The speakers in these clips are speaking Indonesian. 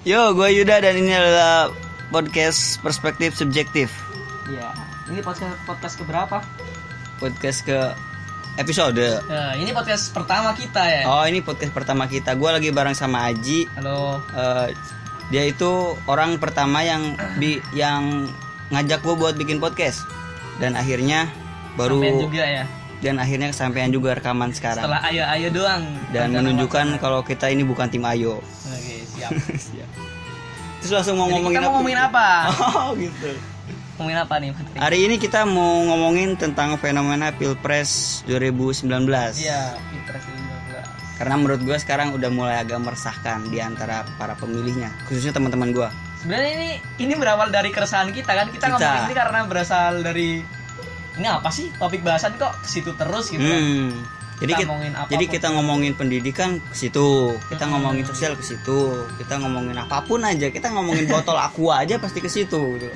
Yo, gue Yuda dan ini adalah podcast perspektif subjektif. Iya. Ini podcast podcast keberapa? Podcast ke episode. Nah, ini podcast pertama kita ya. Oh, ini podcast pertama kita. Gue lagi bareng sama Aji. Halo. Eh, dia itu orang pertama yang bi yang ngajak gue buat bikin podcast. Dan akhirnya baru Sampean juga ya. dan akhirnya kesampaian juga rekaman sekarang. Setelah ayo ayo doang. dan Rencana menunjukkan kalau kita ini bukan tim Ayo. Oke, siap. Terus langsung mau Jadi ngomongin kita mau ngomongin apa? Oh, gitu. ngomongin apa nih, Matri? Hari ini kita mau ngomongin tentang fenomena Pilpres 2019. Iya, Pilpres 2019. Karena menurut gue sekarang udah mulai agak meresahkan di antara para pemilihnya, khususnya teman-teman gue. Sebenarnya ini ini berawal dari keresahan kita kan. Kita, Kita. ngomongin ini karena berasal dari ini apa sih topik bahasan kok ke situ terus gitu kan. Jadi Kita kita, ngomongin apa jadi kita ngomongin pendidikan ke situ, kita Hmm. ngomongin sosial ke situ, kita ngomongin apa pun aja, kita ngomongin botol aqua aja pasti ke situ gitu.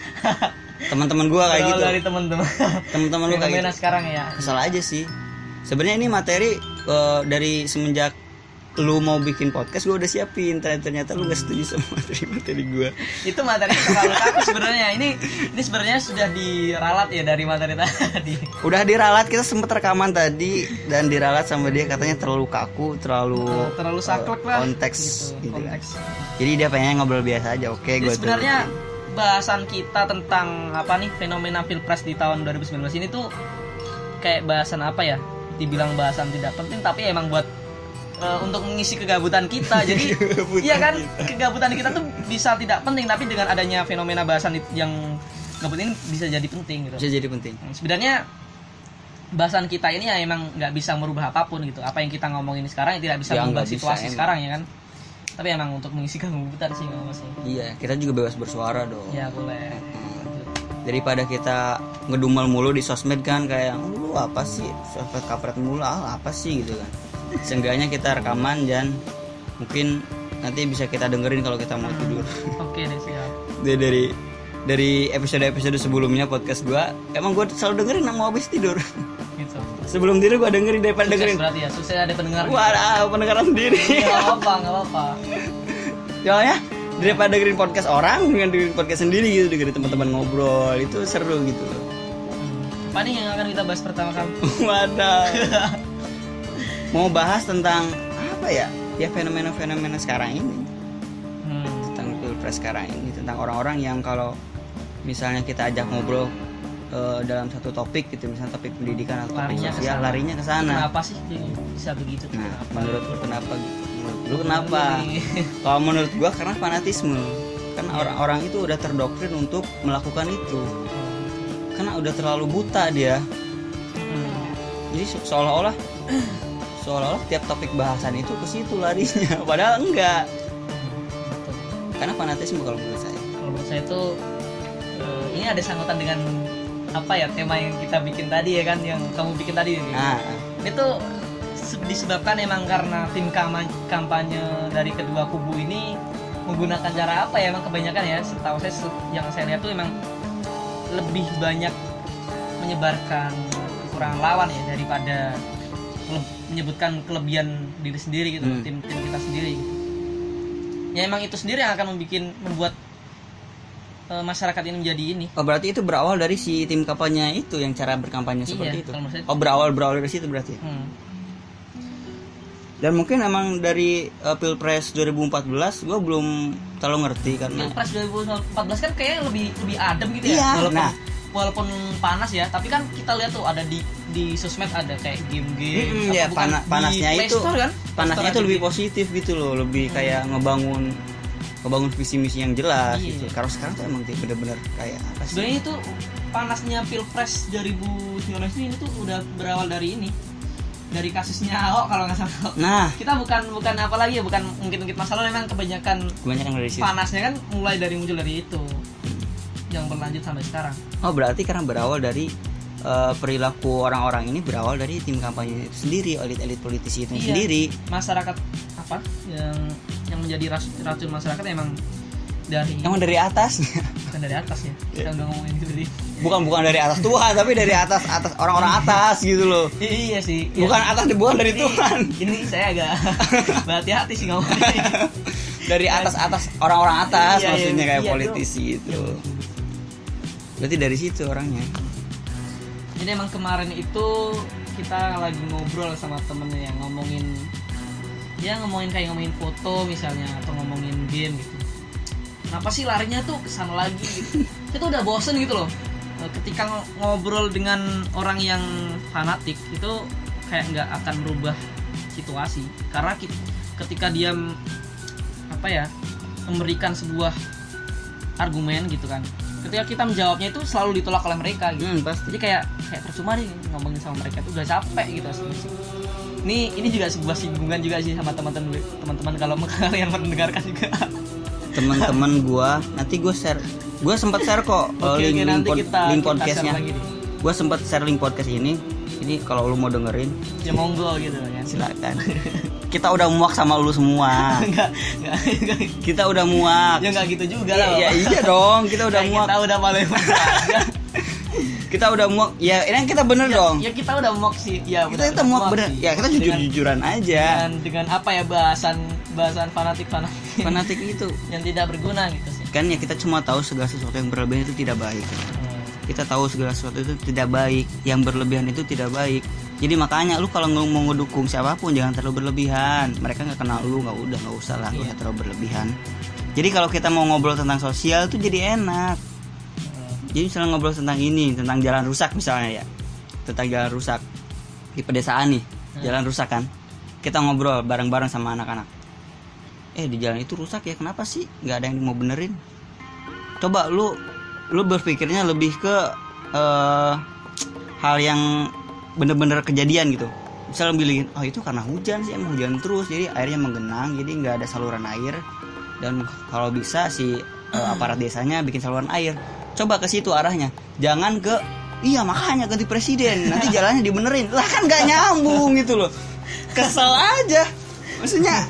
Teman-teman gue kayak gitu. dari teman-teman. Teman-teman lu kayak gitu. sekarang ya. Kesal aja sih. Sebenarnya ini materi eh, dari semenjak lu mau bikin podcast gue udah siapin. Ternyata, ternyata lu gak setuju sama materi materi gue itu materi terlalu kaku sebenarnya ini ini sebenarnya sudah diralat ya dari materi tadi. Udah diralat kita sempet rekaman tadi dan diralat sama dia. Katanya terlalu kaku terlalu terlalu saklek lah. konteks gitu, gitu kan. konteks. Jadi dia pengen ngobrol biasa aja. Oke gue sebenarnya bahasan kita tentang apa nih fenomena pilpres di tahun 2019 ini tuh kayak bahasan apa ya? Dibilang bahasan tidak penting tapi emang buat eh, untuk mengisi kegabutan kita. Jadi iya kan kegabutan kita tuh bisa tidak penting tapi dengan adanya fenomena bahasan yang gabut ini bisa jadi penting gitu. Bisa jadi penting. Sebenarnya bahasan kita ini ya emang nggak bisa merubah apa pun gitu. Apa yang kita ngomongin sekarang tidak bisa Ya, merubah bisa, situasi emang. sekarang ya kan? Tapi emang untuk mengisi kegabutan sih nggak sih iya kita juga bebas bersuara dong. Ya boleh. Daripada kita ngedumel mulu di sosmed kan kayak lu apa sih? Sosmed kampret mulu ah, apa sih? gitu kan seenggaknya kita rekaman dan mungkin nanti bisa kita dengerin kalau kita mau tidur. Oke deh siap. Dari dari dari episode episode sebelumnya podcast gua emang gua selalu dengerin mau habis tidur. Gitu. Sebelum tidur gua dengerin daripada sukses dengerin. berarti ya sukses ada pendengar. Gua ada pendengaran sendiri. Iya, nggak apa nggak apa soalnya daripada dengerin podcast orang dengan dengerin podcast sendiri gitu dengerin teman-teman ngobrol itu seru gitu. Loh Hmm. apa nih yang akan kita bahas pertama kali Waduh. Mau bahas tentang apa ya? Ya fenomena-fenomena sekarang ini, hmm. tentang pilpres sekarang ini, tentang orang-orang yang kalau misalnya kita ajak ngobrol eh, dalam satu topik gitu, misalnya topik pendidikan atau Larinya ke sosial, larinya ke sana. kenapa sih bisa begitu? Nah, kenapa menurut lu kenapa gitu? Menurut lu kenapa? Kalau menurut gua karena fanatisme. Kan orang-orang itu udah terdoktrin untuk melakukan itu. Karena udah terlalu buta dia. Hmm. jadi se- seolah-olah seolah-olah tiap topik bahasan itu ke situ larinya padahal enggak. Betul. karena fanatisme kalau menurut saya. Kalau menurut saya tuh eh, ini ada sangkutan dengan apa ya tema yang kita bikin tadi ya kan yang kamu bikin tadi ini. Nah se- disebabkan emang karena tim kampanye dari kedua kubu ini menggunakan cara apa ya emang kebanyakan ya. Setahu saya yang saya lihat tuh emang lebih banyak menyebarkan kekurangan lawan ya daripada menyebutkan kelebihan diri sendiri gitu Hmm. tim tim kita sendiri ya emang itu sendiri yang akan membuat membuat eh, masyarakat ini menjadi ini oh berarti itu berawal dari si tim kampanye itu yang cara berkampanye Iya, seperti itu oh berawal berawal dari situ berarti hmm. dan mungkin emang dari eh, pilpres 2014 gue belum terlalu ngerti karena Pilpres 2014 kan kayaknya lebih lebih adem gitu ya. Iya, Walaupun nah. walaupun panas ya, tapi kan kita lihat tuh ada di di sosmed ada kayak game-game. Apa ya, pana- panasnya itu Store kan? panasnya itu lebih game. positif gitu loh lebih kayak ngebangun ngebangun visi misi yang jelas Iya. gitu kalau sekarang tuh emang bener-bener kayak apa sih Sebenarnya itu panasnya Pilpres 2019 ini tuh udah berawal dari ini. Dari kasusnya Ahok kalau nggak salah. nah Kita bukan bukan apa lagi ya, bukan mungkin-mungkin masalah memang kebanyakan kebanyakan dari situ panasnya kan mulai dari muncul dari itu. Yang berlanjut sampai sekarang. Oh berarti karena berawal dari eh, perilaku orang-orang ini berawal dari tim kampanye itu sendiri, elit-elit politisi itu Iya. sendiri. Masyarakat apa yang yang menjadi racun masyarakat emang dari Emang dari atas, bukan dari atas ya kita udah ngomongin gitu tadi bukan bukan dari atas Tuhan, tapi dari atas atas orang-orang atas gitu loh. iya sih iya. Bukan atas bukan dari Ini- Tuhan. ini saya agak berhati-hati sih ngomongnya dari atas atas orang-orang atas Iya, iya, maksudnya kayak iya, politisi itu berarti dari situ orangnya Jadi emang kemarin itu kita lagi ngobrol sama temennya yang ngomongin ya ngomongin kayak ngomongin foto misalnya atau ngomongin game gitu. Kenapa sih larinya tuh ke sana lagi gitu? Kita udah bosen gitu loh. Eh, Ketika ng- ngobrol dengan orang yang fanatik itu kayak nggak akan merubah situasi karena ki- ketika dia apa ya memberikan sebuah argumen gitu kan ketika kita menjawabnya itu selalu ditolak oleh mereka gitu. Hmm, pasti. Jadi kayak kayak percuma nih ngomongin sama mereka itu udah capek gitu asli. ini ini juga sebuah singgungan juga sih sama teman-teman teman-teman kalau kalian mendengarkan juga. Teman-teman gua nanti gua share gua sempat share kok Oke, link, oke, link, pod- kita link podcastnya. gua sempat share link podcast ini ini kalau lu mau dengerin ya monggo gitu ya silakan kita udah muak sama lu semua. Enggak enggak enggak. kita udah muak. Ya enggak gitu juga lah ya, iya dong kita udah muak. kita udah paling kita udah muak. Ya ini kita bener dong. ya kita udah muak sih. Ya kita kita muak bener. sih. ya kita Dengan- jujur jujuran aja. dengan dengan apa ya bahasan bahasan fanatik fanatik. Fanatik itu. Yang tidak berguna gitu sih. Kan ya kita cuma tahu segala sesuatu yang berlebihan itu tidak baik. Kita tahu segala sesuatu itu tidak baik. Yang berlebihan itu tidak baik jadi makanya lu kalau mau ngedukung siapa pun jangan terlalu berlebihan. Mereka nggak kenal lu nggak udah nggak usah lah nggak usah terlalu berlebihan. Jadi kalau kita mau ngobrol tentang sosial itu jadi enak. Jadi misalnya ngobrol tentang ini tentang jalan rusak misalnya ya. Tentang jalan rusak di pedesaan nih jalan rusak kan. Kita ngobrol bareng-bareng sama anak-anak. Eh di jalan itu rusak ya kenapa sih? Nggak ada yang mau benerin. Coba lu lu berpikirnya lebih ke eh, hal yang bener-bener kejadian gitu. Misalnya bilangin oh itu karena hujan sih emang hujan terus jadi airnya menggenang jadi nggak ada saluran air. Dan kalau bisa si eh, aparat desanya bikin saluran air. Coba ke situ arahnya. Jangan ke iya makanya ganti presiden nanti jalannya dibenerin. Lah kan nggak nyambung gitu loh. Kesel aja. Maksudnya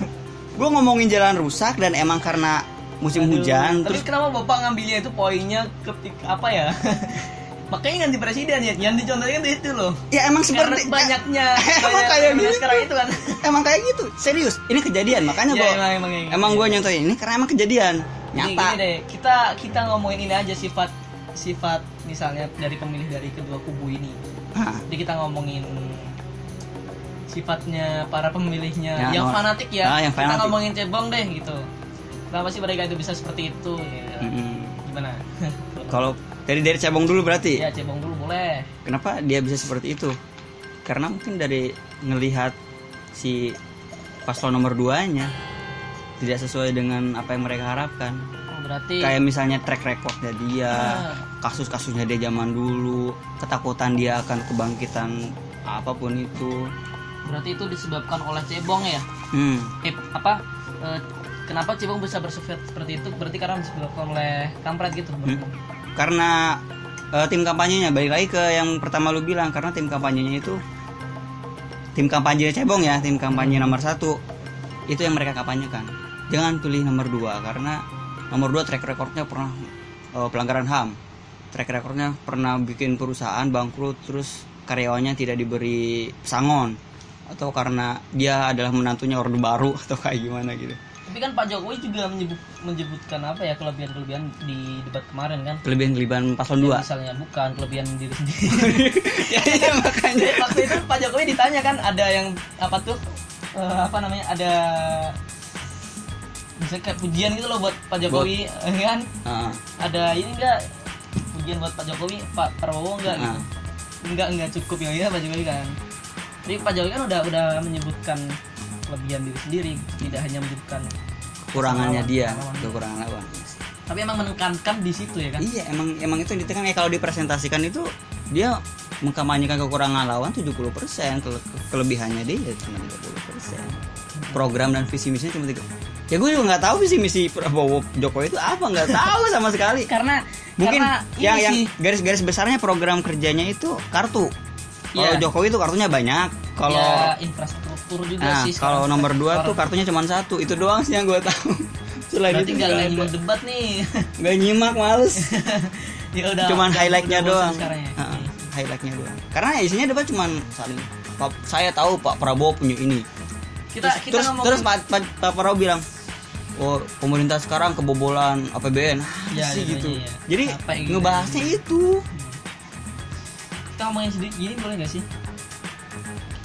gue ngomongin jalan rusak dan emang karena musim Aduh, hujan Tapi terus kenapa bapak ngambilnya itu poinnya ketika apa ya? Makanya ganti presiden ya. Yang dicontohkan itu itu loh. ya emang Karena seperti banyaknya Emang kayak gitu. sekarang itu kan. emang kayak gitu serius ini kejadian makanya Ya, emang- emang gitu. emang gue nyontohin ini karena emang kejadian Jadi nyata gini deh, kita kita ngomongin ini aja sifat sifat misalnya dari pemilih dari kedua kubu ini. Hah, Jadi kita ngomongin sifatnya para pemilihnya Ya, yang no- fanatik ya. Ah, yang kita fanatik. ngomongin cebong deh gitu. Kenapa sih mereka itu bisa seperti itu? Ya. mm-mm. Gimana? kalau dari dari cabang dulu berarti ya cebong dulu boleh. kenapa dia bisa seperti itu karena mungkin dari ngelihat si paslon nomor 2 nya tidak sesuai dengan apa yang mereka harapkan Oh, berarti kayak misalnya track recordnya dia Ah. kasus-kasusnya dia zaman dulu ketakutan dia akan kebangkitan apa pun itu berarti itu disebabkan oleh cebong ya hmm. eh, apa eh, kenapa cebong bisa bersifat seperti itu berarti karena disebabkan oleh kampret gitu Hmm. Karena eh, tim kampanyenya balik lagi ke yang pertama lu bilang karena tim kampanyenya itu tim kampanye cebong ya tim kampanye nomor satu. Itu yang mereka kampanyekan. Jangan pilih nomor dua karena nomor dua track recordnya pernah eh, pelanggaran ham track recordnya pernah bikin perusahaan bangkrut terus karyawannya tidak diberi pesangon. Atau karena dia adalah menantunya orde baru atau kayak gimana gitu tapi kan Pak Jokowi juga menyebut menyebutkan apa ya kelebihan kelebihan di debat kemarin kan? Kelebihan-kelebihan paslon dua. misalnya bukan kelebihan diri sendiri ya, ya makanya. Waktu itu Pak Jokowi ditanya kan ada yang apa tuh eh, apa namanya ada misalnya kayak pujian gitu loh buat Pak Jokowi eh, kan? Ah. ada ini enggak pujian buat Pak Jokowi Pak Prabowo enggak gitu? Ah. enggak enggak cukup yang ini Pak Jokowi kan? Jadi Pak Jokowi kan udah udah menyebutkan kelebihan diri sendiri tidak hanya menyebutkan kekurangannya dia kekurangan lawan. Tapi emang menekankan di situ ya kan? Iya emang emang itu yang ditekan. Ya kalau dipresentasikan itu dia mengkampanyekan kekurangan lawan 70% kele- kelebihannya dia ya cuma 30% program dan visi misinya cuma tiga ya gue juga nggak tahu visi misi Prabowo Jokowi itu apa nggak tahu sama sekali. Karena mungkin karena yang yang garis-garis besarnya program kerjanya itu kartu kalau Iya. Jokowi itu kartunya banyak. Kalau ya infrastruktur juga nah sih kalau nomor dua Sekarang. tuh kartunya cuma satu. Itu doang sih yang gue tahu. Selain berarti itu nggak nyimak debat nih. Nggak nyimak males. Ya udah cuman highlightnya doang. ya. Heeh, highlightnya doang. Karena isinya debat cuman saling Pak, saya tahu Pak Prabowo punya ini. Kita terus kita terus, ngomong terus Pak, Pak, Pak Prabowo bilang oh pemerintah sekarang kebobolan APBN Iya, sih iya, gitu. iya, iya. jadi gitu. ngebahasnya itu kita ngomongin sedikit gini boleh gak sih?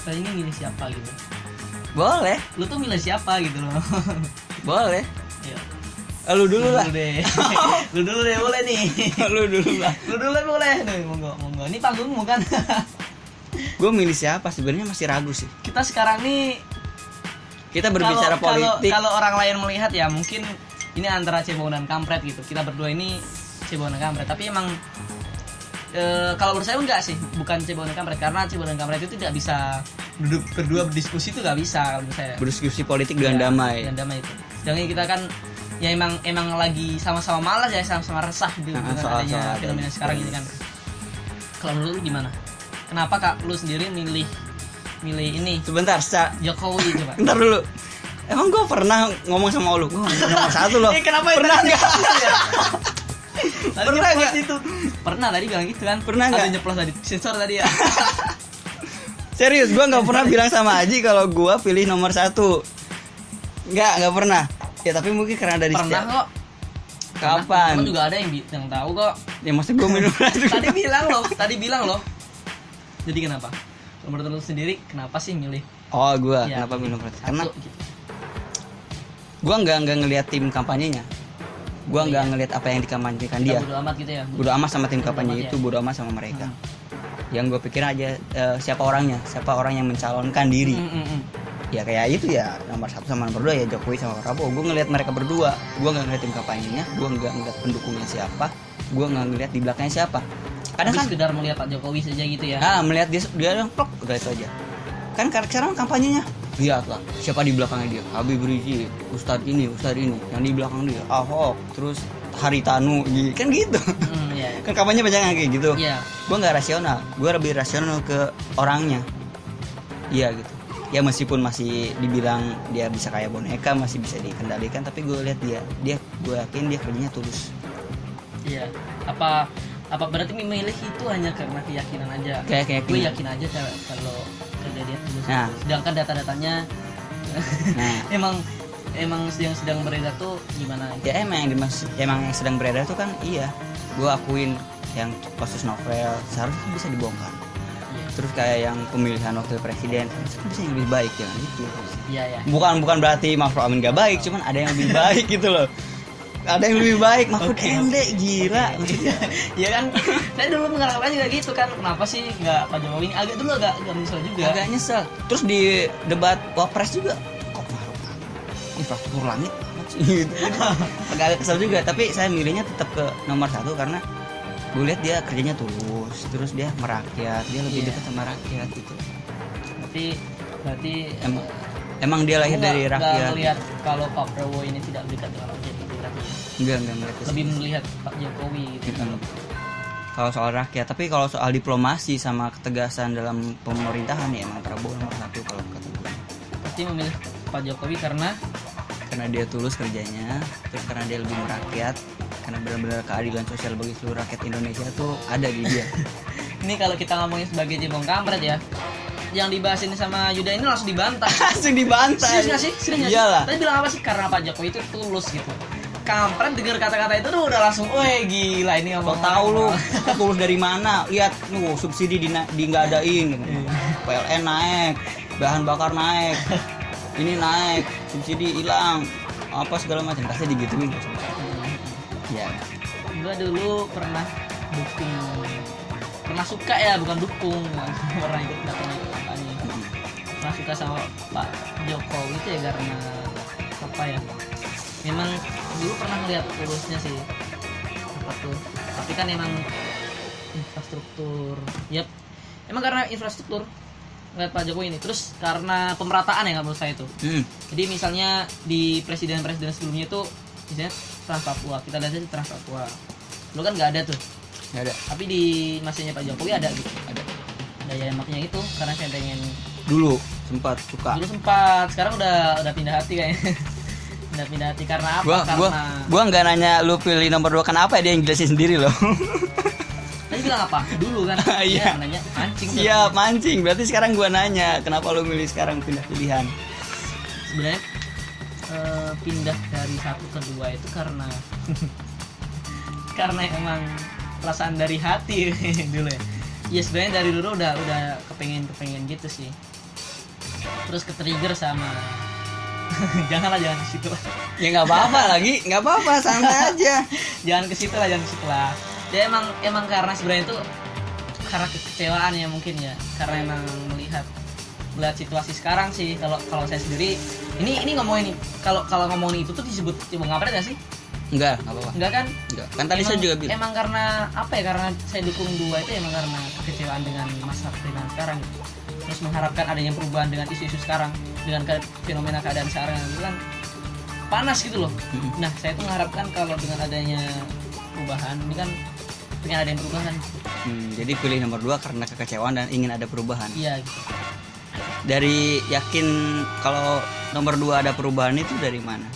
Kita ini milih siapa gitu. Boleh. Lu tuh milih siapa gitu loh. Boleh. Iya. Eh, lu dulu lah. deh. Lu dulu deh boleh nih. Lu dulu lah. Lu dulu deh boleh. Nih monggo monggo. Ini panggungmu kan? Gue milih siapa? Sebenarnya masih ragu sih. Kita sekarang nih kita berbicara kalau- politik. kalau orang lain melihat ya mungkin ini antara cebong dan kampret gitu. Kita berdua ini cebong dan kampret. Tapi emang e, kalau menurut saya enggak sih bukan cebong dan kampret karena cebong dan kampret itu tidak bisa duduk berdua berdiskusi itu nggak bisa kalau menurut saya. Berdiskusi politik dengan Ya, damai. dan damai itu. Sedangkan kita kan ya emang emang lagi sama-sama malas ya sama-sama resah gitu Nah, dengan soal- adanya soal fenomena sekarang ini kan. Kalau menurut lu gimana? Kenapa kak lu sendiri milih milih ini? Sebentar sa. Jokowi coba. Bentar dulu. Emang gue pernah ngomong sama lu? Gue nomor satu loh. Eh, kenapa pernah nggak? Tadi Pernah nggak? itu. Pernah tadi bilang gitu kan? Pernah Ada nggak? nyeplos tadi. Sensor tadi ya. serius gue nggak pernah bilang sama Aji kalau gue pilih nomor satu nggak nggak pernah ya tapi mungkin karena dari Pernah setiap- kok. kapan Temen juga ada yang yang tahu kok. ya maksud gue minum Tadi bilang loh, tadi bilang loh. Jadi kenapa? Menurut lu sendiri kenapa sih milih? oh gue Ya. kenapa minum Satu, karena gitu. gue nggak nggak ngelihat tim kampanyenya gue nggak iya. ngelihat apa yang dikampanyekan dia bodo amat gitu ya. bodo amat sama tim kampanye itu ya. bodo amat sama mereka Hmm. yang gue pikir aja eh, siapa orangnya siapa orang yang mencalonkan diri Hmm, hmm, hmm. ya kayak itu ya nomor satu sama nomor dua ya Jokowi sama Prabowo gue ngelihat mereka berdua gue nggak ngeliat tim kampanyenya gue nggak ngeliat pendukungnya siapa gue nggak ngeliat di belakangnya siapa kadang kan sekedar melihat Pak Jokowi saja gitu ya. ah melihat dia dia yang plok udah itu aja kan kar- sekarang kampanyenya lihat lah siapa di belakangnya dia Habib Rizik Ustadz ini Ustadz ini yang di belakang dia Ahok terus Haritanu gitu. kan gitu Hmm, iya. kan kampanye banyak kayak gitu Iya. gue nggak rasional gue lebih rasional ke orangnya iya gitu ya meskipun masih dibilang dia bisa kayak boneka masih bisa dikendalikan tapi gue lihat dia dia gue yakin dia kerjanya tulus Iya. Apa apa berarti memilih itu hanya karena keyakinan aja? kayak kayak gue yakin aja kalau kerja dia tulus Nah. sedangkan data-datanya nah. emang emang yang sedang beredar tuh gimana? Ya emang yang dimaksud emang yang sedang beredar tuh kan iya. Gue akuin yang kasus novel seharusnya bisa dibongkar. Iya. terus kayak yang pemilihan wakil presiden seharusnya bisa yang lebih baik jangan itu iya ya bukan bukan berarti Mahfud Amin gak baik cuman ada yang lebih baik gitu loh ada yang lebih baik Mahfud Oke, MD gila. Maksudnya Iya. kan? Saya dulu mengarahkan juga gitu kan kenapa sih nggak Pak Jokowi? Ini agak dulu agak agak menyesal juga. Agak nyesel. Terus di debat wapres juga kok Maruf infrastruktur langit gitu. agak agak kesel juga tapi saya milihnya tetap ke nomor satu karena gue lihat dia kerjanya tulus terus dia merakyat dia lebih Iya. dekat sama rakyat gitu. Berarti berarti emang emang dia lahir dari rakyat melihat kalau Pak Prabowo ini tidak dekat dengan rakyat enggak enggak ke lebih melihat Pak Jokowi gitu. Mm-mm. kalau soal rakyat tapi kalau soal diplomasi sama ketegasan dalam pemerintahan ya emang Prabowo nomor satu kalau kata gue pasti memilih Pak Jokowi karena? Karena dia tulus kerjanya terus karena dia lebih merakyat karena benar-benar keadilan sosial bagi seluruh rakyat Indonesia tuh ada di dia. Ini kalau kita ngomongin sebagai jebong kampret ya yang dibahas ini sama Yuda ini langsung dibantah. Langsung dibantai serius gak sih? serius gak sih? iyalah. Tadi bilang apa sih? karena Pak Jokowi itu tulus gitu kampret denger kata-kata itu tuh udah langsung weh gila ini ngomong tahu lu? tulus dari mana? Lihat lu subsidi di di nggak adain PLN naik bahan bakar naik ini naik subsidi hilang apa segala macam. Pasti digituin. Ya gue dulu pernah dukung pernah suka ya bukan dukung pernah ikut nggak pernah ikut kampanye. Pernah suka sama Pak Jokowi itu ya karena apa ya memang dulu pernah ngeliat tulusnya sih. Apa tuh? Tapi kan emang infrastruktur. Yep. Emang karena infrastruktur ngeliat Pak Jokowi ini. Terus karena pemerataan ya menurut saya itu. Hmm. jadi misalnya di presiden-presiden sebelumnya itu misalnya Trans Papua. Kita lihat aja Trans Papua. Lu kan nggak ada tuh. Nggak ada. Tapi di masanya Pak Jokowi ada gitu. Ada. Daya maknya itu karena saya pengen dulu sempat suka. Dulu sempat. Sekarang udah udah pindah hati kayaknya udah pindah hati. Karena apa? Gua karena gua gua nggak nanya lu pilih nomor dua kenapa ya dia yang jelasin sendiri loh? Tadi bilang apa? Dulu kan? Iya. Ya, nanya mancing siap mancing. Berarti sekarang gua nanya kenapa lu milih sekarang pindah pilihan? Sebenarnya eh, pindah dari satu ke dua itu karena karena emang perasaan dari hati dulu ya. Ya sebenarnya dari dulu udah udah kepengen kepengen gitu sih. Terus ke trigger sama janganlah jangan ke situ lah. Ya nggak apa-apa lagi. Nggak apa-apa santai aja. Jangan ke situ lah jangan ke situ lah. Ya emang emang karena sebenarnya itu karena kekecewaan ya mungkin ya. Karena emang melihat melihat situasi sekarang sih. Kalau kalau saya sendiri ini ini ngomongin kalau kalau ngomongin itu tuh disebut coba ngapain gak sih? Enggak nggak apa-apa. Enggak kan? Enggak kan tadi saya Emang- juga bilang. emang karena apa ya? Karena saya dukung dua itu emang karena kekecewaan dengan masa pemerintahan sekarang. Gitu. terus mengharapkan adanya perubahan dengan isu-isu sekarang dengan ke- fenomena keadaan sekarang itu kan panas gitu loh. Nah saya tuh mengharapkan kalau dengan adanya perubahan ini kan pengen ada yang perubahan. Hmm, jadi pilih nomor dua karena kekecewaan dan ingin ada perubahan. Iya. Gitu dari yakin kalau nomor dua ada perubahan itu dari mana?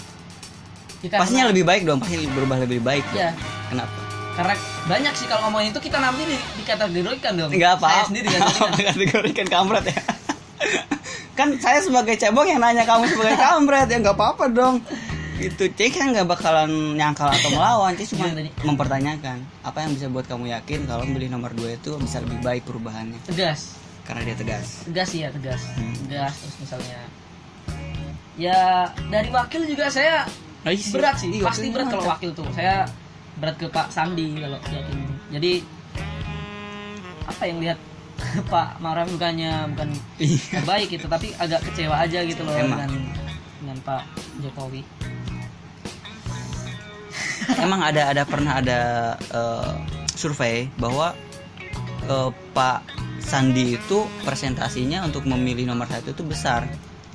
Ya, karena- pastinya lebih baik dong pasti berubah lebih baik dong. Iya. kenapa? Karena banyak sih kalau ngomongin itu kita nanti di, dikategorikan dong. Enggak apa saya sendiri kan. Kategorikan kampret ya kan saya sebagai cebong yang nanya kamu sebagai kampret ya nggak apa-apa dong. Itu cek kan nggak bakalan nyangkal atau melawan cek cuma mempertanyakan apa yang bisa buat kamu yakin kalau milih nomor dua itu bisa lebih baik perubahannya? Tegas. Karena dia tegas. Tegas ya tegas. Hmm. tegas terus misalnya ya dari wakil juga saya berat sih Iya, pasti berat kalau wakil tuh. Saya berat ke Pak Sandi kalau yakin. Jadi apa yang lihat Pak Maruf bukannya bukan Iya. baik gitu tapi agak kecewa aja gitu loh Emang. dengan dengan Pak Jokowi emang ada ada pernah ada eh, survei bahwa eh, Pak Sandi itu presentasinya untuk memilih nomor satu itu besar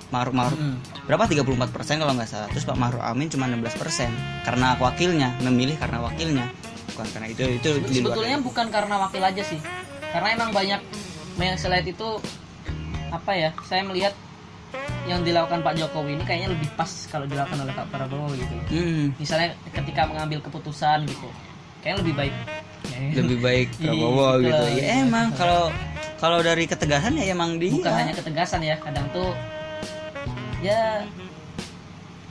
Maruf Maruf Mm. berapa 34% kalau nggak salah terus Pak Maruf Amin cuma 16% karena wakilnya memilih karena wakilnya bukan karena itu itu di luar sebetulnya bukan karena wakil aja sih karena emang banyak banyak slide itu apa ya saya melihat yang dilakukan Pak Jokowi ini kayaknya lebih pas kalau dilakukan oleh Pak Prabowo gitu. Hmm, misalnya ketika mengambil keputusan gitu kayaknya lebih baik. Lebih baik Prabowo Iya, gitu. iya. ya emang kalau kalau dari ketegasan ya emang dia. Bukan hanya ketegasan ya kadang tuh ya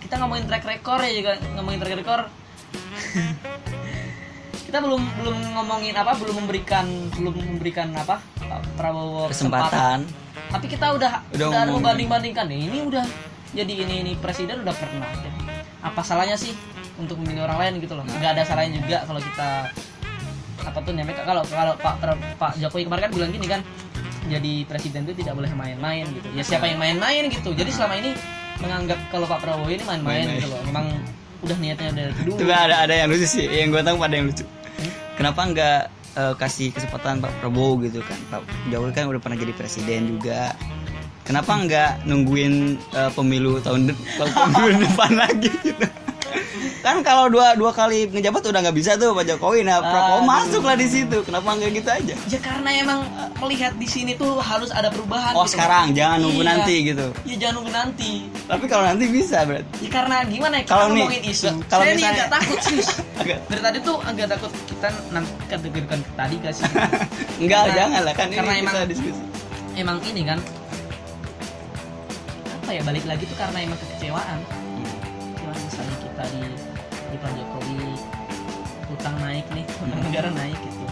kita ngomongin track record ya juga ngomongin track record kita belum belum ngomongin apa belum memberikan belum memberikan apa Prabowo kesempatan. Tapi kita udah Udah udah, membanding bandingkan nih ini udah jadi ini ini presiden udah pernah. Apa salahnya sih untuk memilih orang lain gitu loh? Nggak ada salahnya juga kalau kita apa tuh namanya kalau kalau Pak Pak Jokowi kemarin kan bilang gini kan jadi presiden itu tidak boleh main-main gitu. Ya siapa yang main-main gitu. Jadi selama ini menganggap kalau Pak Prabowo ini main-main Main-main. gitu loh. Memang udah niatnya dari dulu. Coba ada ada yang lucu sih, yang gue tahu pada yang lucu. Kenapa nggak eh, kasih kesempatan Pak Prabowo gitu kan? Pak Jokowi kan udah pernah jadi presiden juga. Kenapa nggak nungguin eh, pemilu tahun pemilu depan lagi gitu? Kan kalau dua dua kali ngejabat udah nggak bisa tuh Pak Jokowi. Nah, Prabowo Aduh. masuk lah di situ. Kenapa nggak gitu aja? ya karena emang melihat di sini tuh harus ada perubahan Oh gitu. sekarang, jangan nunggu Iya. nanti gitu. ya jangan nunggu nanti Tapi kalau nanti bisa berarti. Ya karena gimana ya kita Kalau nih, ngomongin isu. kalau saya nih misalnya- agak takut sih. Dari tadi tuh agak takut kita nanti kategorikan ke tadi gak sih? Enggak, Karena- jangan lah kan karena ini kita emang- diskusi. emang ini kan apa ya balik lagi tuh karena emang kekecewaan. Hmm. Gimana misalnya kita di di Pak Jokowi utang naik nih, utang negara naik gitu.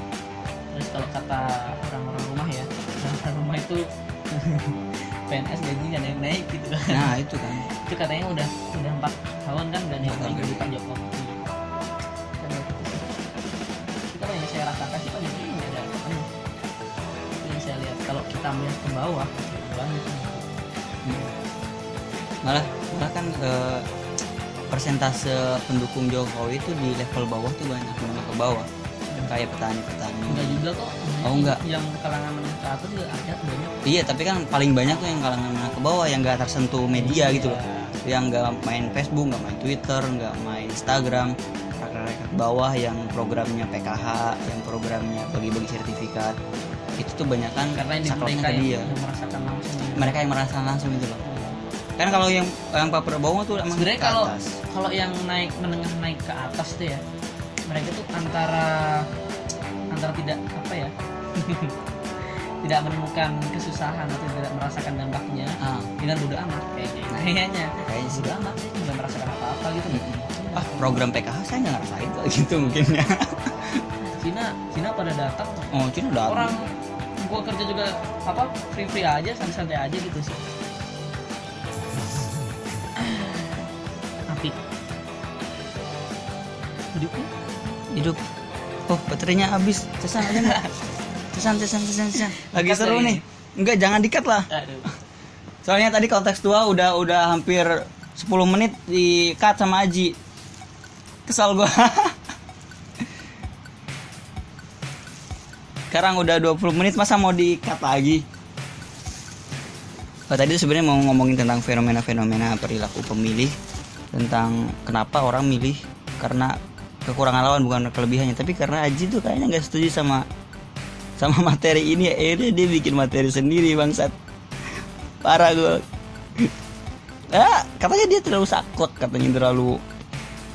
Terus kalau kata orang-orang rumah ya, orang rumah itu PNS gaji nggak naik naik gitu kan. Nah, itu kan. itu katanya udah udah empat tahun kan gak naik naik gaji. Pak Jokowi Kita yang saya rasakan sih Pak Jokowi nggak ada itu yang saya lihat kalau kita melihat ke bawah banyak nih. malah malah kan eh, persentase pendukung Jokowi itu di level bawah tuh banyak menengah ke bawah. Kayak petani-petani. Enggak juga kok. Oh, enggak. yang kalangan menengah ke atas juga ada banyak. Iya tapi kan paling banyak tuh yang kalangan menengah ke bawah yang nggak tersentuh media gitu loh. Yang nggak main Facebook nggak main Twitter nggak main Instagram. Rakyat-rakyat bawah yang programnya PKH yang programnya bagi-bagi sertifikat. Itu tuh banyak kan karena mereka yang, dia. yang merasakan langsung. Mereka yang merasa langsung itu loh kan kalau yang yang Pak Prabowo tuh emang sebenarnya kalau kalau yang naik menengah naik ke atas tuh ya mereka tuh antara antara tidak apa ya tidak menemukan kesusahan atau tidak merasakan dampaknya ah. dengan bodo amat kayaknya kayaknya. Kayaknya sih. Amat saya nggak merasakan apa-apa gitu ah program PKH saya nggak ngerasain tuh gitu mungkin. Ya Cina Cina pada datang. Oh Cina udah orang gua kerja juga apa free free aja santai-santai aja gitu sih hidupnya? Hidup. Oh baterainya habis. Cesan aja nggak cesan cesan cesan cesan lagi seru nih. Enggak jangan dikat lah. Aduh. Soalnya tadi kontekstual udah udah hampir 10 menit di cut sama Aji. Kesal gua. Sekarang udah 20 menit masa mau di cut lagi? Oh, tadi sebenarnya mau ngomongin tentang fenomena-fenomena perilaku pemilih tentang kenapa orang milih karena kekurangan lawan bukan kelebihannya. Tapi karena Aji tuh kayaknya nggak setuju sama sama materi ini akhirnya dia bikin materi sendiri bangsat. Parah gue ah katanya dia terlalu sakot katanya terlalu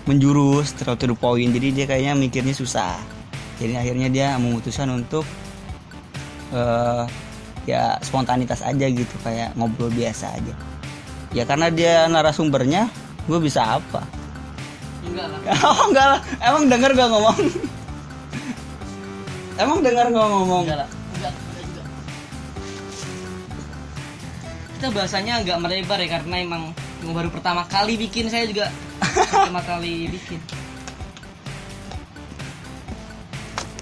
menjurus terlalu to the jadi dia kayaknya mikirnya susah. Jadi akhirnya dia memutuskan untuk eh ya spontanitas aja gitu kayak ngobrol biasa aja. Ya karena dia narasumbernya gue bisa apa enggak lah. Oh enggak lah. Emang denger gak ngomong? Emang denger gak ngomong? Enggak lah. Enggak enggak juga. Kita bahasanya agak melebar ya karena emang baru pertama kali bikin saya juga pertama kali bikin.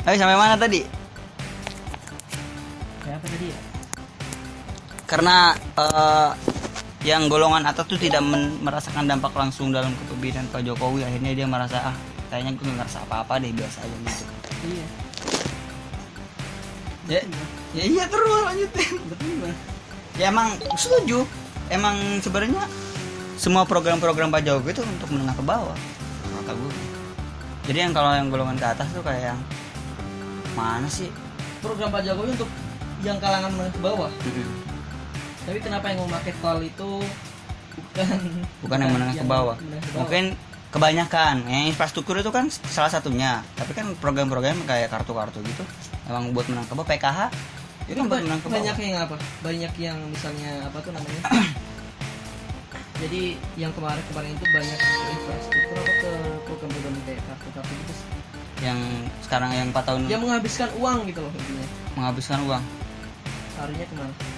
Tapi sampai mana tadi? Kayak apa tadi ya? Karena eh, yang golongan atas tuh tidak men- merasakan dampak langsung dalam kepemimpinan Pak Jokowi. Akhirnya dia merasa ah kayaknya gue nggak ngerasa apa-apa deh biasa aja gitu. Iya. Ya ya iya terus lanjutin. Betul ya emang setuju. Emang sebenarnya semua program-program Pak Jokowi itu untuk menengah ke bawah kata gue jadi yang kalau yang golongan ke atas tuh kayak yang mana sih? Program Pak Jokowi untuk yang kalangan menengah ke bawah tapi kenapa yang memakai tol itu bukan bukan yang menengah ke bawah. mungkin kebanyakan yang infrastruktur itu kan salah satunya. Tapi kan program-program kayak kartu-kartu gitu emang buat menang ke bawah. PKH itu kan buat menang ke bawah. banyak yang apa? Banyak yang misalnya apa tuh namanya? Jadi yang kemarin kemarin itu banyak infrastruktur apa ke program-program kayak kartu-kartu gitu yang sekarang yang 4 tahun yang menghabiskan uang gitu loh intinya. Menghabiskan uang. Larinya ke mana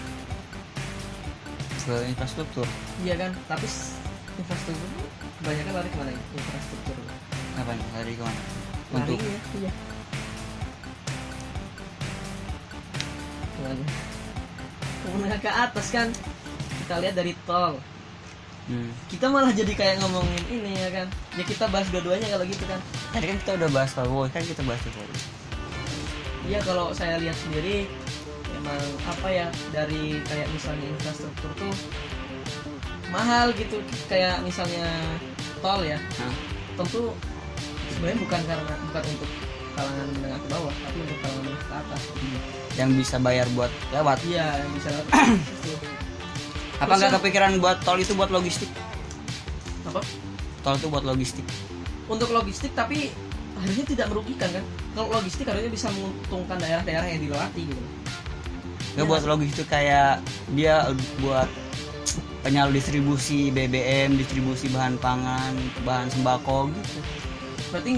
ke infrastruktur? Iya kan tapi infrastruktur kebanyakan lari ke mana ya? infrastruktur. Apa dari ke mana? Untuk lari ya iya ke mana? Menengah ke atas kan? Kita lihat dari tol. Hmm. kita malah jadi kayak ngomongin ini ya kan? Ya kita bahas dua-duanya kalau gitu kan. Tadi kan kita udah bahas Jokowi kan kita bahas Jokowi iya kalau saya lihat sendiri emang apa ya dari kayak misalnya infrastruktur tuh mahal gitu. Kayak misalnya tol ya. Hah? tentu sebenarnya bukan karena bukan untuk kalangan menengah ke bawah tapi untuk kalangan menengah ke atas. Yang bisa bayar buat lewat? Iya yang bisa lewat. Apa nggak kepikiran buat tol itu buat logistik? Apa? Tol itu buat logistik. Untuk logistik tapi harusnya tidak merugikan kan? Kalau logistik harusnya bisa menguntungkan daerah-daerah yang dilewati gitu nggak buat logistik kayak dia buat penyalur distribusi BBM distribusi bahan pangan bahan sembako gitu. Berarti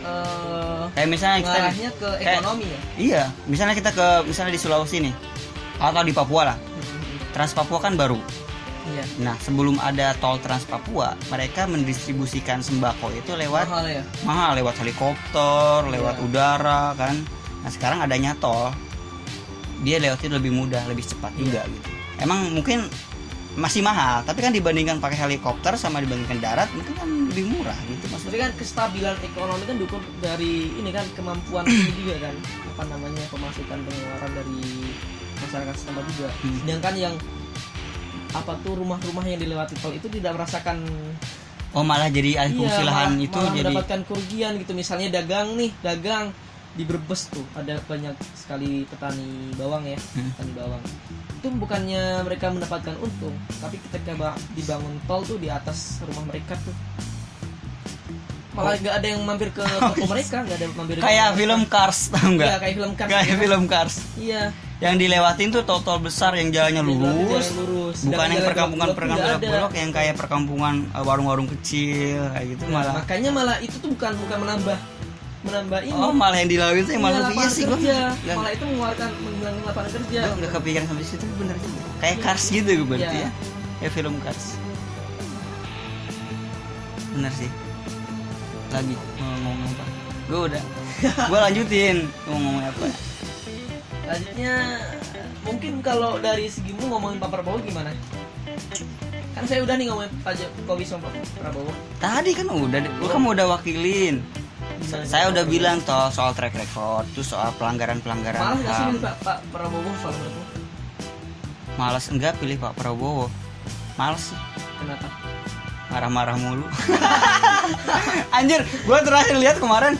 eh kayak misalnya kita ke kayak- ekonomi ya? Iya misalnya kita ke misalnya di Sulawesi nih atau di Papua lah. Trans Papua kan baru. Iya. Nah sebelum ada tol Trans Papua mereka mendistribusikan sembako itu lewat mahal ya? mahal lewat helikopter lewat Iya. udara kan. Nah sekarang adanya tol dia lewatnya lebih mudah lebih cepat Iya. juga gitu emang mungkin masih mahal tapi kan dibandingkan pakai helikopter sama dibandingkan darat mungkin kan lebih murah gitu maksudnya kan kestabilan ekonomi kan dukung dari ini kan kemampuan ini juga kan apa namanya pemasukan pengeluaran dari masyarakat setempat juga. Hmm. Sedangkan yang apa tuh rumah-rumah yang dilewati tol itu tidak merasakan oh malah jadi alih fungsi lahan malah- itu malah jadi mendapatkan kerugian gitu misalnya dagang nih dagang di Brebes tuh ada banyak sekali petani bawang ya Hmm. petani bawang. Itu bukannya mereka mendapatkan untung tapi ketika ba- dibangun tol tuh di atas rumah mereka tuh. Malah nggak ada yang mampir ke toko mereka nggak ada yang mampir Oh. kayak toko film mereka. Cars tahu nggak iya kayak film Cars kayak gitu. film Cars. Iya. Yang dilewatin tuh tol-tol besar yang jalannya lurus, Jalan lurus. bukan Sedangkan yang jalan perkampungan blok yang kayak perkampungan eh, warung-warung kecil kayak gitu Nah, malah. makanya malah itu tuh bukan bukan menambah menambah ini oh malah yang dilalui tuh yang malah Iya, iya sih kerja. nggak malah itu mengeluarkan menghilangkan lapangan kerja. Gua nggak kepikiran sampai situ bener juga kayak Cars gitu gue berarti Iya. ya. Kayak film Cars. Bener sih. Lagi mau ngomong apa? Gue udah. Gue lanjutin mau ngomong apa? Selanjutnya mungkin kalau dari segimu ngomongin Pak Prabowo gimana? Kan saya udah nih ngomongin Pak Jokowi sama Pak Prabowo. tadi kan udah lu kan udah wakilin? Saya udah bilang toh soal track record terus soal pelanggaran pelanggaran Malah nggak sih milih Pak, Pak Prabowo soal Prabowo? malas enggak pilih Pak Prabowo males sih Kenapa? marah-marah mulu anjir gua terakhir lihat kemarin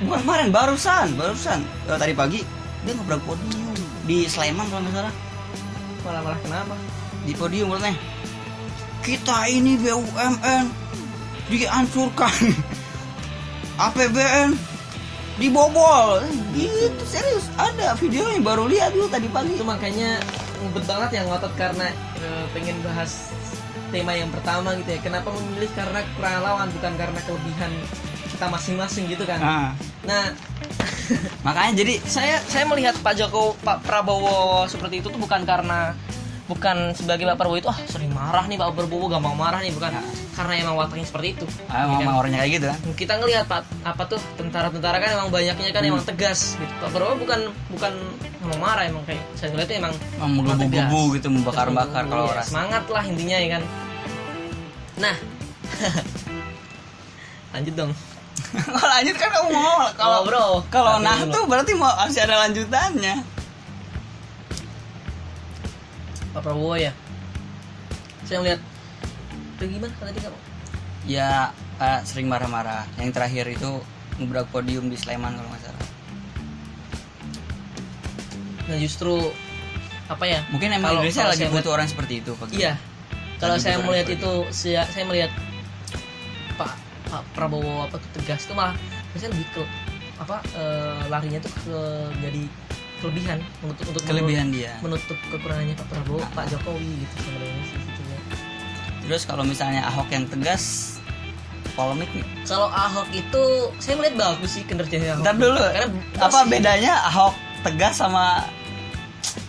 bukan kemarin barusan barusan Eh, tadi pagi dia ngobrol podium di Sleman kalau nggak salah Malah malah kenapa? di podium katanya kita ini BUMN dihancurkan APBN dibobol gitu serius ada videonya baru lihat dulu tadi pagi Itu makanya ngebet banget yang ngotot karena eh, pengen bahas tema yang pertama gitu ya. Kenapa memilih karena kekurangan lawan bukan karena kelebihan kita masing-masing gitu kan? nah, Nah, makanya jadi saya saya melihat Pak Joko Pak Prabowo seperti itu tuh bukan karena bukan sebagai Pak Prabowo itu ah sering marah nih Pak Prabowo gampang marah nih bukan. Karena emang wataknya seperti itu. Ah, Iya kan? emang orangnya kayak gitu kan? Kita ngelihat Pak apa tuh tentara-tentara kan emang banyaknya kan emang tegas gitu. Pak Prabowo bukan bukan emang marah emang kayak saya ngeliatnya emang emang menggebu-gebu gitu membakar-bakar kalau Iya, orang. semangat lah intinya ya kan. Nah. Lanjut dong. Kalau lanjut kan kamu mau kalau Oh, bro kalau nah tuh berarti mau masih ada lanjutannya Pak Prabowo ya saya ngeliat Tuh gimana tadi kamu ya eh, sering marah-marah yang terakhir itu ngobrak podium di Sleman kalau nggak salah Nah justru apa ya? mungkin emang Kalau- Indonesia kalau lagi saya butuh orang seperti itu Pak. Iya. Kalau saya melihat itu, saya, saya melihat Pak Pak Prabowo apa tuh tegas tuh malah biasanya lebih ke apa eh, larinya tuh ke jadi kelebihan untuk untuk kelebihan dia. menutup kekurangannya Pak Prabowo, Pak Jokowi gitu sebenarnya sih terus kalau misalnya Ahok yang tegas polemik nih. Kalau Ahok itu saya melihat bagus sih kinerjanya Ahok. ntar dulu. Karena apa bedanya Ahok tegas sama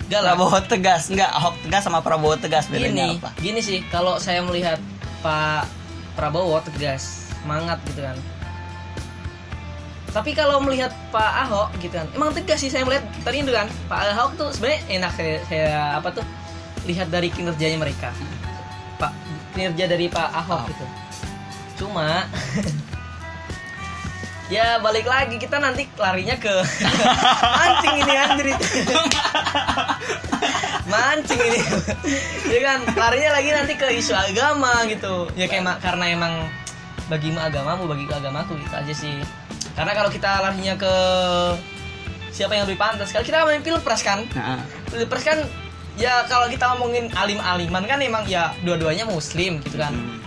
Enggak lah. Prabowo tegas? Enggak Ahok tegas sama Prabowo tegas bedanya gini apa? gini sih kalau saya melihat Pak Prabowo tegas semangat gitu kan tapi kalau melihat Pak Ahok gitu kan emang tegas sih saya melihat tadi itu kan Pak Ahok tuh sebenarnya enak saya, saya apa tuh lihat dari kinerjanya mereka. Pak kinerja dari Pak Ahok Ahok. gitu. Cuma ya balik lagi kita nanti larinya ke mancing ini anjir mancing ini. Ya kan larinya lagi nanti ke isu agama gitu. Ya kayak ma- karena emang bagimu agamamu bagi agamaku gitu aja sih karena kalau kita larinya ke siapa yang lebih pantas? Kalau kita main pilpres kan? Nah, pilpres kan ya kalau kita ngomongin alim aliman kan emang ya dua-duanya muslim gitu kan. Hmm.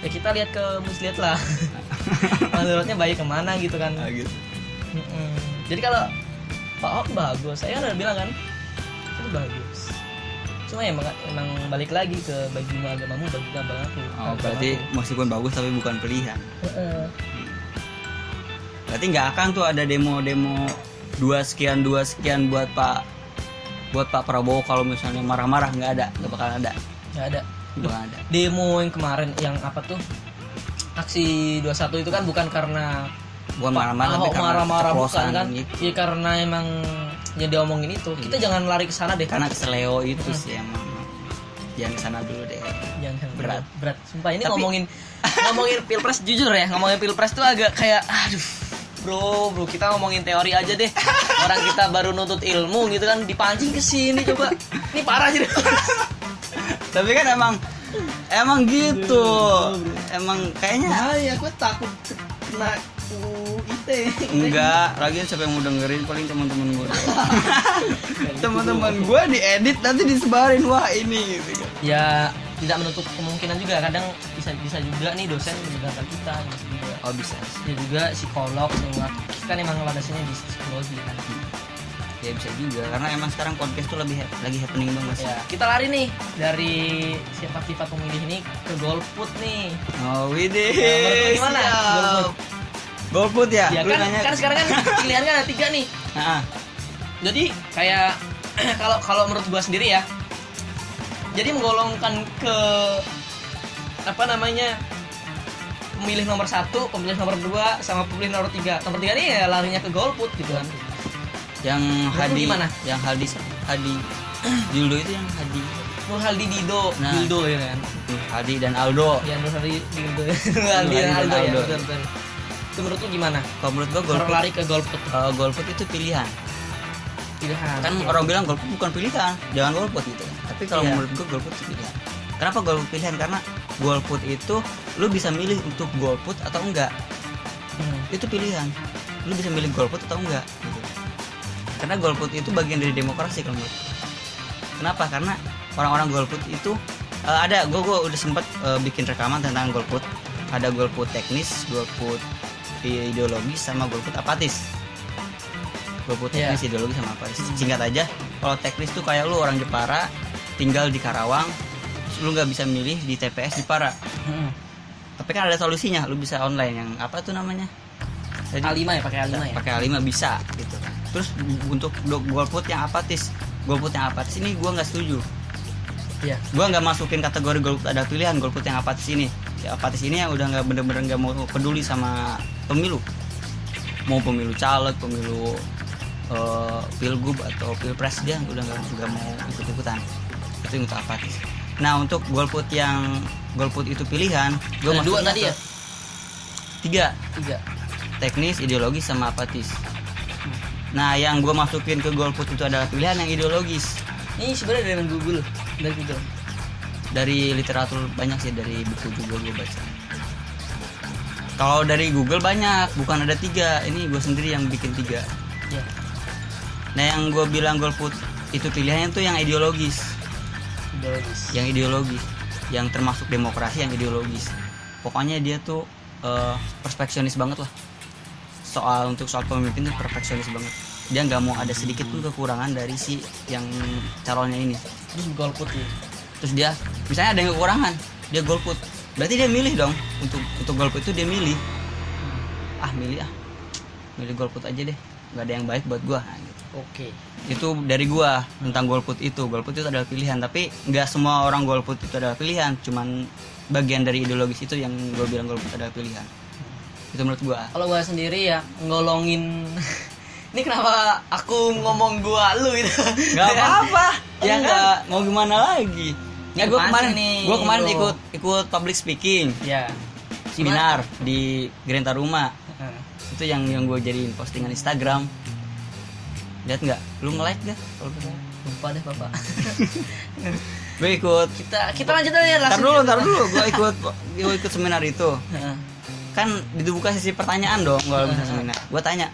ya kita lihat ke muslihat lah. Menurutnya baik ke mana gitu kan. Ah, gitu. Jadi kalau Pak Ahok bagus saya kan udah bilang kan itu bagus. Cuma emang emang balik lagi ke bagi agamamu bagi agamaku. Oh, berarti meskipun bagus tapi bukan pilihan. Berarti nggak akan tuh ada demo-demo dua sekian dua sekian buat Pak buat Pak Prabowo kalau misalnya marah-marah nggak ada, nggak bakal ada, nggak ada. Nggak ada. demo yang kemarin yang apa tuh? Aksi 21 itu kan bukan karena Bukan marah-marah tapi Ahok karena marah-marah bukan kan? gitu. ya karena emang yang diomongin itu. Kita jangan lari ke sana deh. Karena keseleo itu sih emang. Jangan ke sana dulu deh. jangan Berat. berat. Sumpah ini Tapi- ngomongin ngomongin pilpres jujur ya ngomongin pilpres tuh agak kayak aduh bro bro kita ngomongin teori aja deh. Orang kita baru nuntut ilmu gitu kan dipancing ke sini coba. Ini parah sih. Tapi kan emang emang gitu. Emang kayaknya bahaya gue takut kena UIT enggak, lagi siapa yang mau dengerin? Paling teman-teman gue. teman-teman gue diedit nanti disebarin. Wah ini gitu. Ya tidak menutup kemungkinan juga. Kadang bisa bisa juga nih dosen mendengarkan kita juga Oh bisa. ya juga psikolog semua kan emang landasannya di psikologi kan ya bisa juga karena emang sekarang podcast tuh lebih lagi happening banget sih Ya, kita lari nih dari sifat-sifat pemilih ini ke golput nih. oh widih Ya, gimana? Golput. golput ya, Ya Lu kan, nanya- kan sekarang kan pilihan kan ada tiga nih. Nah, Jadi kayak kalau kalau menurut gua sendiri ya, jadi menggolongkan ke apa namanya pemilih nomor satu, pemilih nomor dua, sama pemilih nomor tiga. Nomor tiga ini ya larinya ke golput gitu kan. yang Hadi gimana? yang Hadi Hadi Dildo itu yang Hadi Nur Haldi Dido, Nah. Dildo ya kan. Hadi dan Aldo Ya Nur Haldi Dildo, Nur Haldi dan Aldo ya. Aldo. betul, betul. Itu menurut lu gimana? kalau menurut gua golput lari ke golput eh, golput itu pilihan pilihan. kan orang bilang golput bukan pilihan jangan golput gitu tapi kalau Iya. menurut gua golput itu pilihan kenapa golput pilihan karena golput itu lu bisa milih untuk golput atau enggak Hmm. itu pilihan lu bisa milih golput atau enggak gitu. karena golput itu bagian dari demokrasi kalau menurut kenapa karena orang-orang golput itu eh, ada gue gue udah sempet eh, bikin rekaman tentang golput ada golput teknis golput ideologis sama golput apatis golput Iya. teknis ideologis sama apatis Hmm. singkat aja kalau teknis tuh kayak lu orang Jepara tinggal di Karawang lu nggak bisa milih di TPS Jepara Hmm. tapi kan ada solusinya lu bisa online yang apa tuh namanya? Jadi, A5 ya pakai A5 ya. pakai A5 bisa gitu. Kan terus untuk golput yang apatis golput yang apatis ini gua nggak setuju. Iya. gua nggak masukin kategori golput ada pilihan golput yang apatis ini. Ya apatis ini yang udah nggak bener-bener nggak mau peduli sama pemilu. Mau pemilu caleg pemilu eh, pilgub atau pilpres dia udah nggak mau ikut ikutan itu yang untuk apatis nah untuk golput yang golput itu pilihan gua Ada dua tadi ya? tiga Tiga. teknis, ideologis sama apatis. Nah, yang gue masukin ke golput itu adalah pilihan yang ideologis Ini sebenarnya dari Google, dari Google. dari literatur banyak sih dari buku juga gue baca. Kalau dari Google banyak, bukan ada tiga. Ini gue sendiri yang bikin tiga. Ya. Nah, yang gue bilang golput itu pilihannya tuh yang ideologis, Ideologis. yang ideologis, yang termasuk demokrasi yang ideologis. Pokoknya dia tuh eh, perfeksionis banget lah. Soal untuk soal pemimpin tuh perfeksionis banget. Dia nggak mau ada sedikit pun kekurangan dari si yang calonnya ini. Terus golput ya. Terus dia misalnya ada yang kekurangan, dia golput. Berarti dia milih dong untuk untuk golput itu dia milih. Ah milih ah, milih golput aja deh. Nggak ada yang baik buat gua. Nah, gitu Oke. itu dari gua tentang golput itu. Golput itu adalah pilihan tapi nggak semua orang golput itu adalah pilihan. Cuman bagian dari ideologis itu yang gue bilang golput adalah pilihan. Itu menurut gua. Kalau gua sendiri ya ngolongin ini kenapa aku ngomong gua lu gitu. nggak apa-apa. Ya ya kan? nggak mau gimana lagi? Ya gue pasti kemarin nih, gue kemarin ikut ikut public speaking. Ya. seminar di Gerenta Rumah. Itu yang yang gue jadiin postingan Instagram lihat nggak? Lu nge like gak kalau gue lupa deh bapak. gue ikut. Kita kita lanjut aja Ntar langsung. dulu, ntar dulu, gue ikut, gue ikut seminar itu. Kan dibuka sesi pertanyaan dong kalau bisa seminar. Gue tanya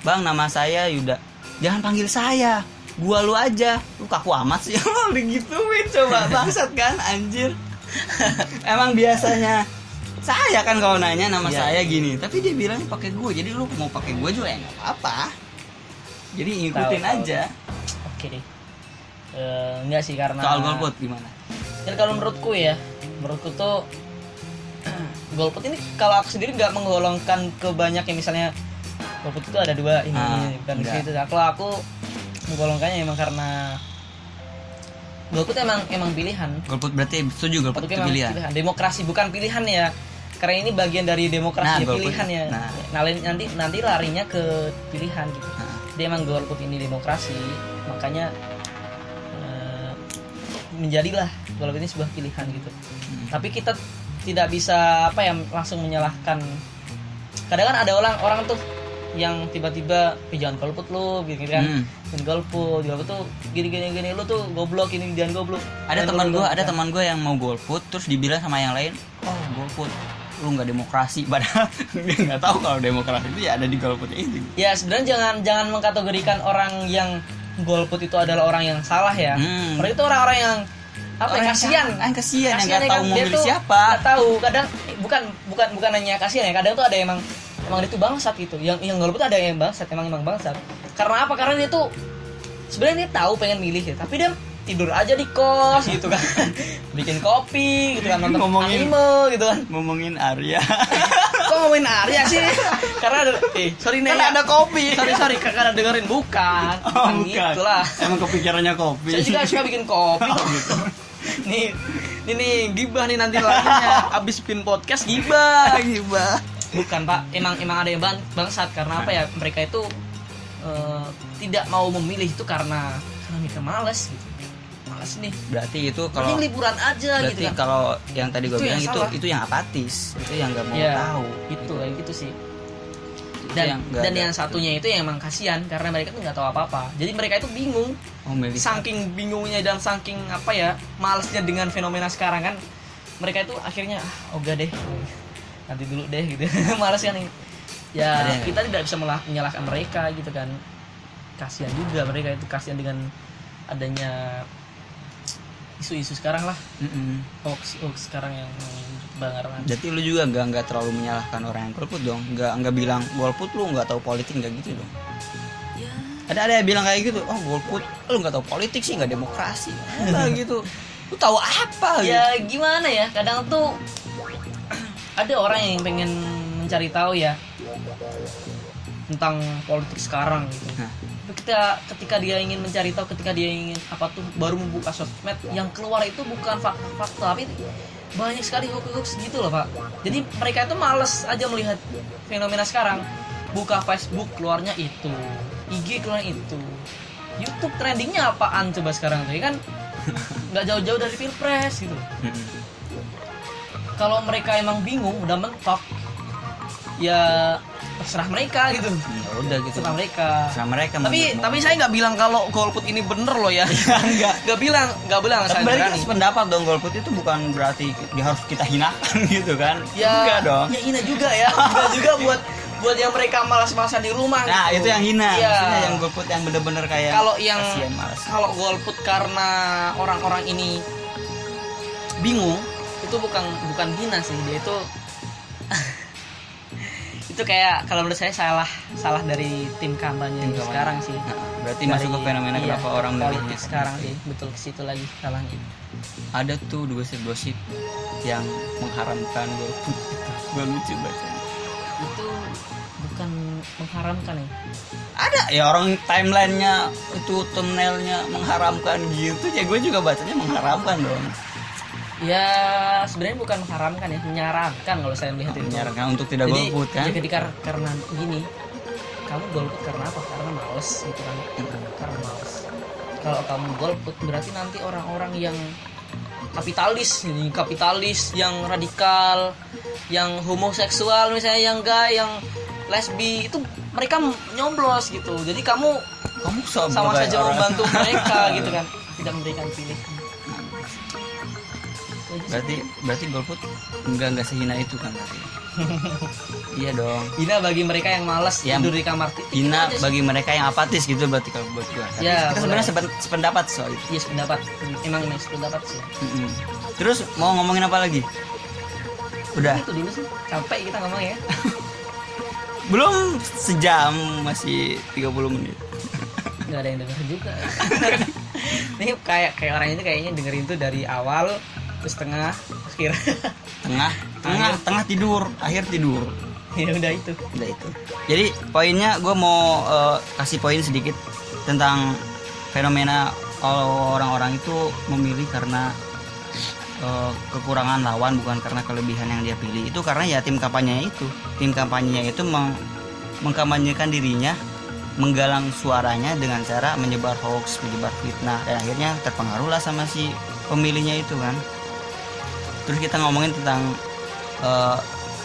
bang nama saya Yuda. Jangan panggil saya. Gua lu aja. Lu kaku amat sih. Digituin coba. Bangsat kan anjir. Emang biasanya saya kan kalau nanya nama Iya. saya gini. Tapi dia bilangnya pakai gue jadi lu mau pakai gue juga ya nggak apa jadi ngikutin Tahu, tahu. aja Oke deh. Eh, enggak sih karena soal golput gimana Dan kalau menurutku ya, menurutku tuh golput ini kalau aku sendiri nggak menggolongkan ke banyak yang misalnya golput itu ada dua ini, Ah, bukan gitu. Nah, kalau aku menggolongkannya emang karena golput emang emang pilihan. golput berarti setuju golput itu pilihan pilihan. Demokrasi bukan pilihan ya. Karena ini bagian dari demokrasi Nah, golput- pilihan ya. nah. Nah, nanti nanti larinya ke pilihan gitu. Nah, dia emang golput ini demokrasi makanya eh, menjadilah golput ini sebuah pilihan gitu hmm. tapi kita tidak bisa apa ya langsung menyalahkan kadang kan ada orang orang tuh yang tiba-tiba "Eh, jangan golput lu gitu kan Hmm. jangan golput golput tuh gini gini gini lu tuh goblok ini jangan goblok ada teman goblok." gue ada teman gue yang mau golput terus dibilang sama yang lain oh golput lu nggak demokrasi padahal dia nggak tahu kalau demokrasi itu ya ada di golputnya itu. Ya sebenarnya jangan jangan mengkategorikan orang yang golput itu adalah orang yang salah ya. Hmm. mereka itu orang-orang yang apa ya, Orang yang kasihan. kan kasihan yang nggak ya tahu kan, mau milih siapa. nggak tahu. Kadang bukan bukan bukan hanya kasihan ya. Kadang tuh ada emang emang dia tuh bangsat gitu. Yang yang golput ada yang bangsat emang emang bangsat. Karena apa? Karena dia tuh sebenarnya dia tahu pengen milih ya. Tapi dia tidur aja di kos gitu kan. Bikin kopi gitu kan nonton Ngomongin- anime gitu kan. ngomongin Arya. Kok ngomongin Arya sih? Karena ada eh sorry nih kan ada kopi. Sorry sorry ada dengerin. Bukan. Oh Bukan. Bukan gitu lah emang kepikirannya kopi. Saya juga suka bikin kopi. Kok gitu. Nih ini nih gibah nih nanti lainnya. Abis bikin podcast gibah. Gibah. Bukan pak. Emang emang ada yang bang bangsat. Karena apa ya? Mereka itu eh, tidak mau memilih itu karena karena mereka males gitu males nih. Berarti itu kalau mending liburan aja berarti gitu kan. kalau yang tadi gue bilang yang itu salah. itu yang apatis. Itu yang nggak mau Iya, tahu. itu kayak gitu sih. Dan yang dan ada. yang satunya itu yang emang kasihan karena mereka tuh nggak tahu apa apa jadi mereka itu bingung. Oh milih saking bingungnya dan saking apa ya malesnya dengan fenomena sekarang kan mereka itu akhirnya ah ogah deh nanti dulu deh gitu. Males kan Ada ya kita tidak bisa menyalahkan mereka gitu kan. Kasihan juga mereka itu kasihan dengan adanya isu-isu sekarang lah Mm-mm. hoax hoax sekarang yang bangaran Jadi lu juga nggak nggak terlalu menyalahkan orang yang golput dong, nggak nggak bilang golput lu nggak tahu politik nggak gitu dong. Ada ada yang bilang kayak gitu, oh golput lu nggak tahu politik sih nggak demokrasi, apa gitu. Lu tahu apa? gitu. ya gimana ya kadang tuh ada orang yang pengen mencari tahu ya tentang politik sekarang gitu Tapi ketika ketika dia ingin mencari tahu ketika dia ingin apa tuh baru membuka sosmed yang keluar itu bukan fakta-fakta tapi banyak sekali hoax gitu loh pak. Jadi mereka itu males aja melihat fenomena sekarang. Buka Facebook keluarnya itu. IG keluarnya itu. YouTube trendingnya apaan coba sekarang tuh? Ya kan nggak jauh-jauh dari pilpres gitu. Kalau mereka emang bingung udah mentok ya terserah mereka gitu Ya udah gitu. terserah mereka Sama mereka tapi mau- tapi saya nggak bilang kalau golput ini bener loh ya enggak. nggak bilang nggak bilang Tapi saya berarti sependapat dong golput itu bukan berarti dia harus kita hinakan gitu kan? ya Enggak dong. ya hina juga ya hina juga buat buat yang mereka malas-malasan di rumah Nah gitu. itu yang hina, Iya. maksudnya yang golput yang bener-bener kayak kalau yang kalau golput karena orang-orang ini bingung itu bukan bukan hina sih dia itu itu kayak kalau menurut saya salah salah dari tim kampanye Tim kampanye. sekarang sih. Nah, berarti Dari- masuk ke fenomena iya, kenapa orang politik memilih. sekarang sih. betul ke situ lagi salahnya ada tuh dua gosip yang mengharamkan golput. Gue lucu bacanya. Itu bukan mengharamkan ya? Ada ya orang timelinenya itu thumbnailnya mengharamkan gitu. Ya gue juga bacanya mengharamkan dong ya sebenarnya bukan mengharamkan ya menyarankan kalau saya melihat itu menyarankan untuk tidak jadi golput kan? jadi ketika karena gini kamu golput karena apa? Karena males gitu kan? Karena males. Kalau kamu golput berarti nanti orang-orang yang kapitalis ini kapitalis yang radikal yang homoseksual misalnya yang gay yang lesbi itu mereka nyoblos gitu. Jadi kamu kamu sama saja membantu mereka gitu kan? Tidak memberikan pilihan. Berarti berarti golput enggak enggak sehina itu kan berarti iya dong Hina bagi mereka yang malas Yang tidur di kamar hina bagi mereka yang apatis gitu berarti kalau buat gue Tapi Ya, kita sebenarnya sepen- sependapat soal itu Iya sependapat. Emang emang sependapat sih. Mm-mm. terus mau ngomongin apa lagi udah Itu dulu sih. Capek kita ngomong ya. belum sejam masih 30 menit Gak ada yang denger juga. Ini kayak kayak orang ini kayaknya dengerin tuh dari awal terus tengah akhir. tengah tengah Akhir. tengah tidur akhir tidur ya udah itu. udah itu jadi poinnya gue mau eh, kasih poin sedikit tentang fenomena kalau orang-orang itu memilih karena eh, kekurangan lawan bukan karena kelebihan yang dia pilih itu karena ya tim kampanyenya itu tim kampanyenya itu meng- mengkampanyekan dirinya menggalang suaranya dengan cara menyebar hoax menyebar fitnah dan akhirnya terpengaruhlah sama si pemilihnya itu kan terus kita ngomongin tentang eh,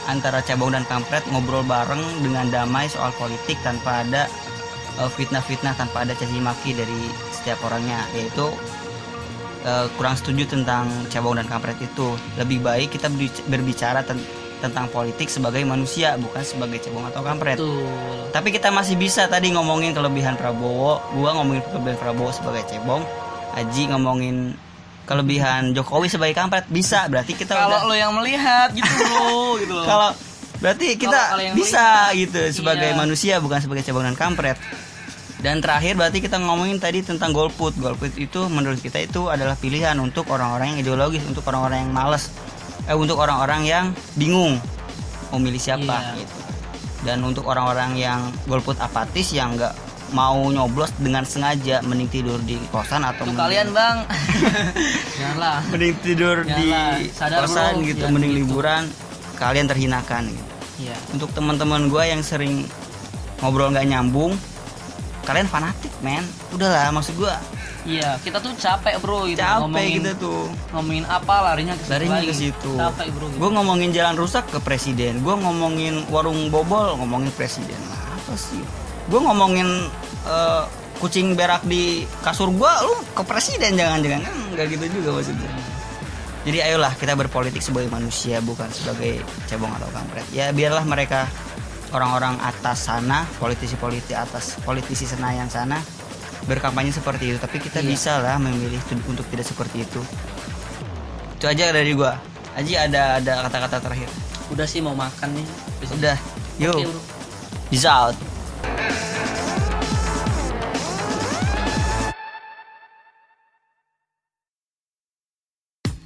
antara cabang dan kampret ngobrol bareng dengan damai soal politik tanpa ada eh, fitnah-fitnah tanpa ada caci maki dari setiap orangnya. Yaitu eh, kurang setuju tentang cabang dan kampret itu. Lebih baik kita berbic- berbicara ten- tentang politik sebagai manusia bukan sebagai cabang atau kampret. Betul. tapi kita masih bisa tadi ngomongin kelebihan Prabowo. Gua ngomongin kelebihan Prabowo sebagai cebong Aji ngomongin kelebihan Jokowi sebagai kampret bisa berarti kita Kalau udah- lo yang melihat gitu lo gitu loh. kalau berarti kita kalau yang bisa lain, gitu sebagai iya. manusia bukan sebagai cabang dan kampret dan terakhir berarti kita ngomongin tadi tentang golput golput itu menurut kita itu adalah pilihan untuk orang-orang yang ideologis untuk orang-orang yang males eh untuk orang-orang yang bingung mau milih siapa Iya. gitu dan untuk orang-orang yang golput apatis yang nggak mau nyoblos dengan sengaja mending tidur di kosan atau mending- kalian bang, janganlah. mending tidur di Janganlah, sadar, kosan bro, gitu jangan mending gitu. liburan kalian terhinakan gitu. Iya. untuk teman-teman gue yang sering ngobrol nggak nyambung kalian fanatik men. Udahlah maksud gue Iya, kita tuh capek bro gitu. Capek ngomongin gitu tuh. ngomongin apa larinya ke situ larinya ke situ. Capek bro gitu. gue ngomongin jalan rusak ke presiden. Gue ngomongin warung bobol ngomongin presiden. Nah, apa sih gue ngomongin eh, kucing berak di kasur gue lu ke presiden jangan-jangan. Kan nggak gitu juga maksudnya. Jadi ayolah kita berpolitik sebagai manusia bukan sebagai cebong atau kampret. Ya biarlah mereka orang-orang atas sana politisi-politisi atas politisi senayan sana berkampanye seperti itu. Tapi kita Iya. bisa lah memilih tu- untuk tidak seperti itu. Itu aja dari gua. Aji ada ada kata-kata terakhir? Udah sih mau makan nih. Udah. Yuk bro. peace out Yes.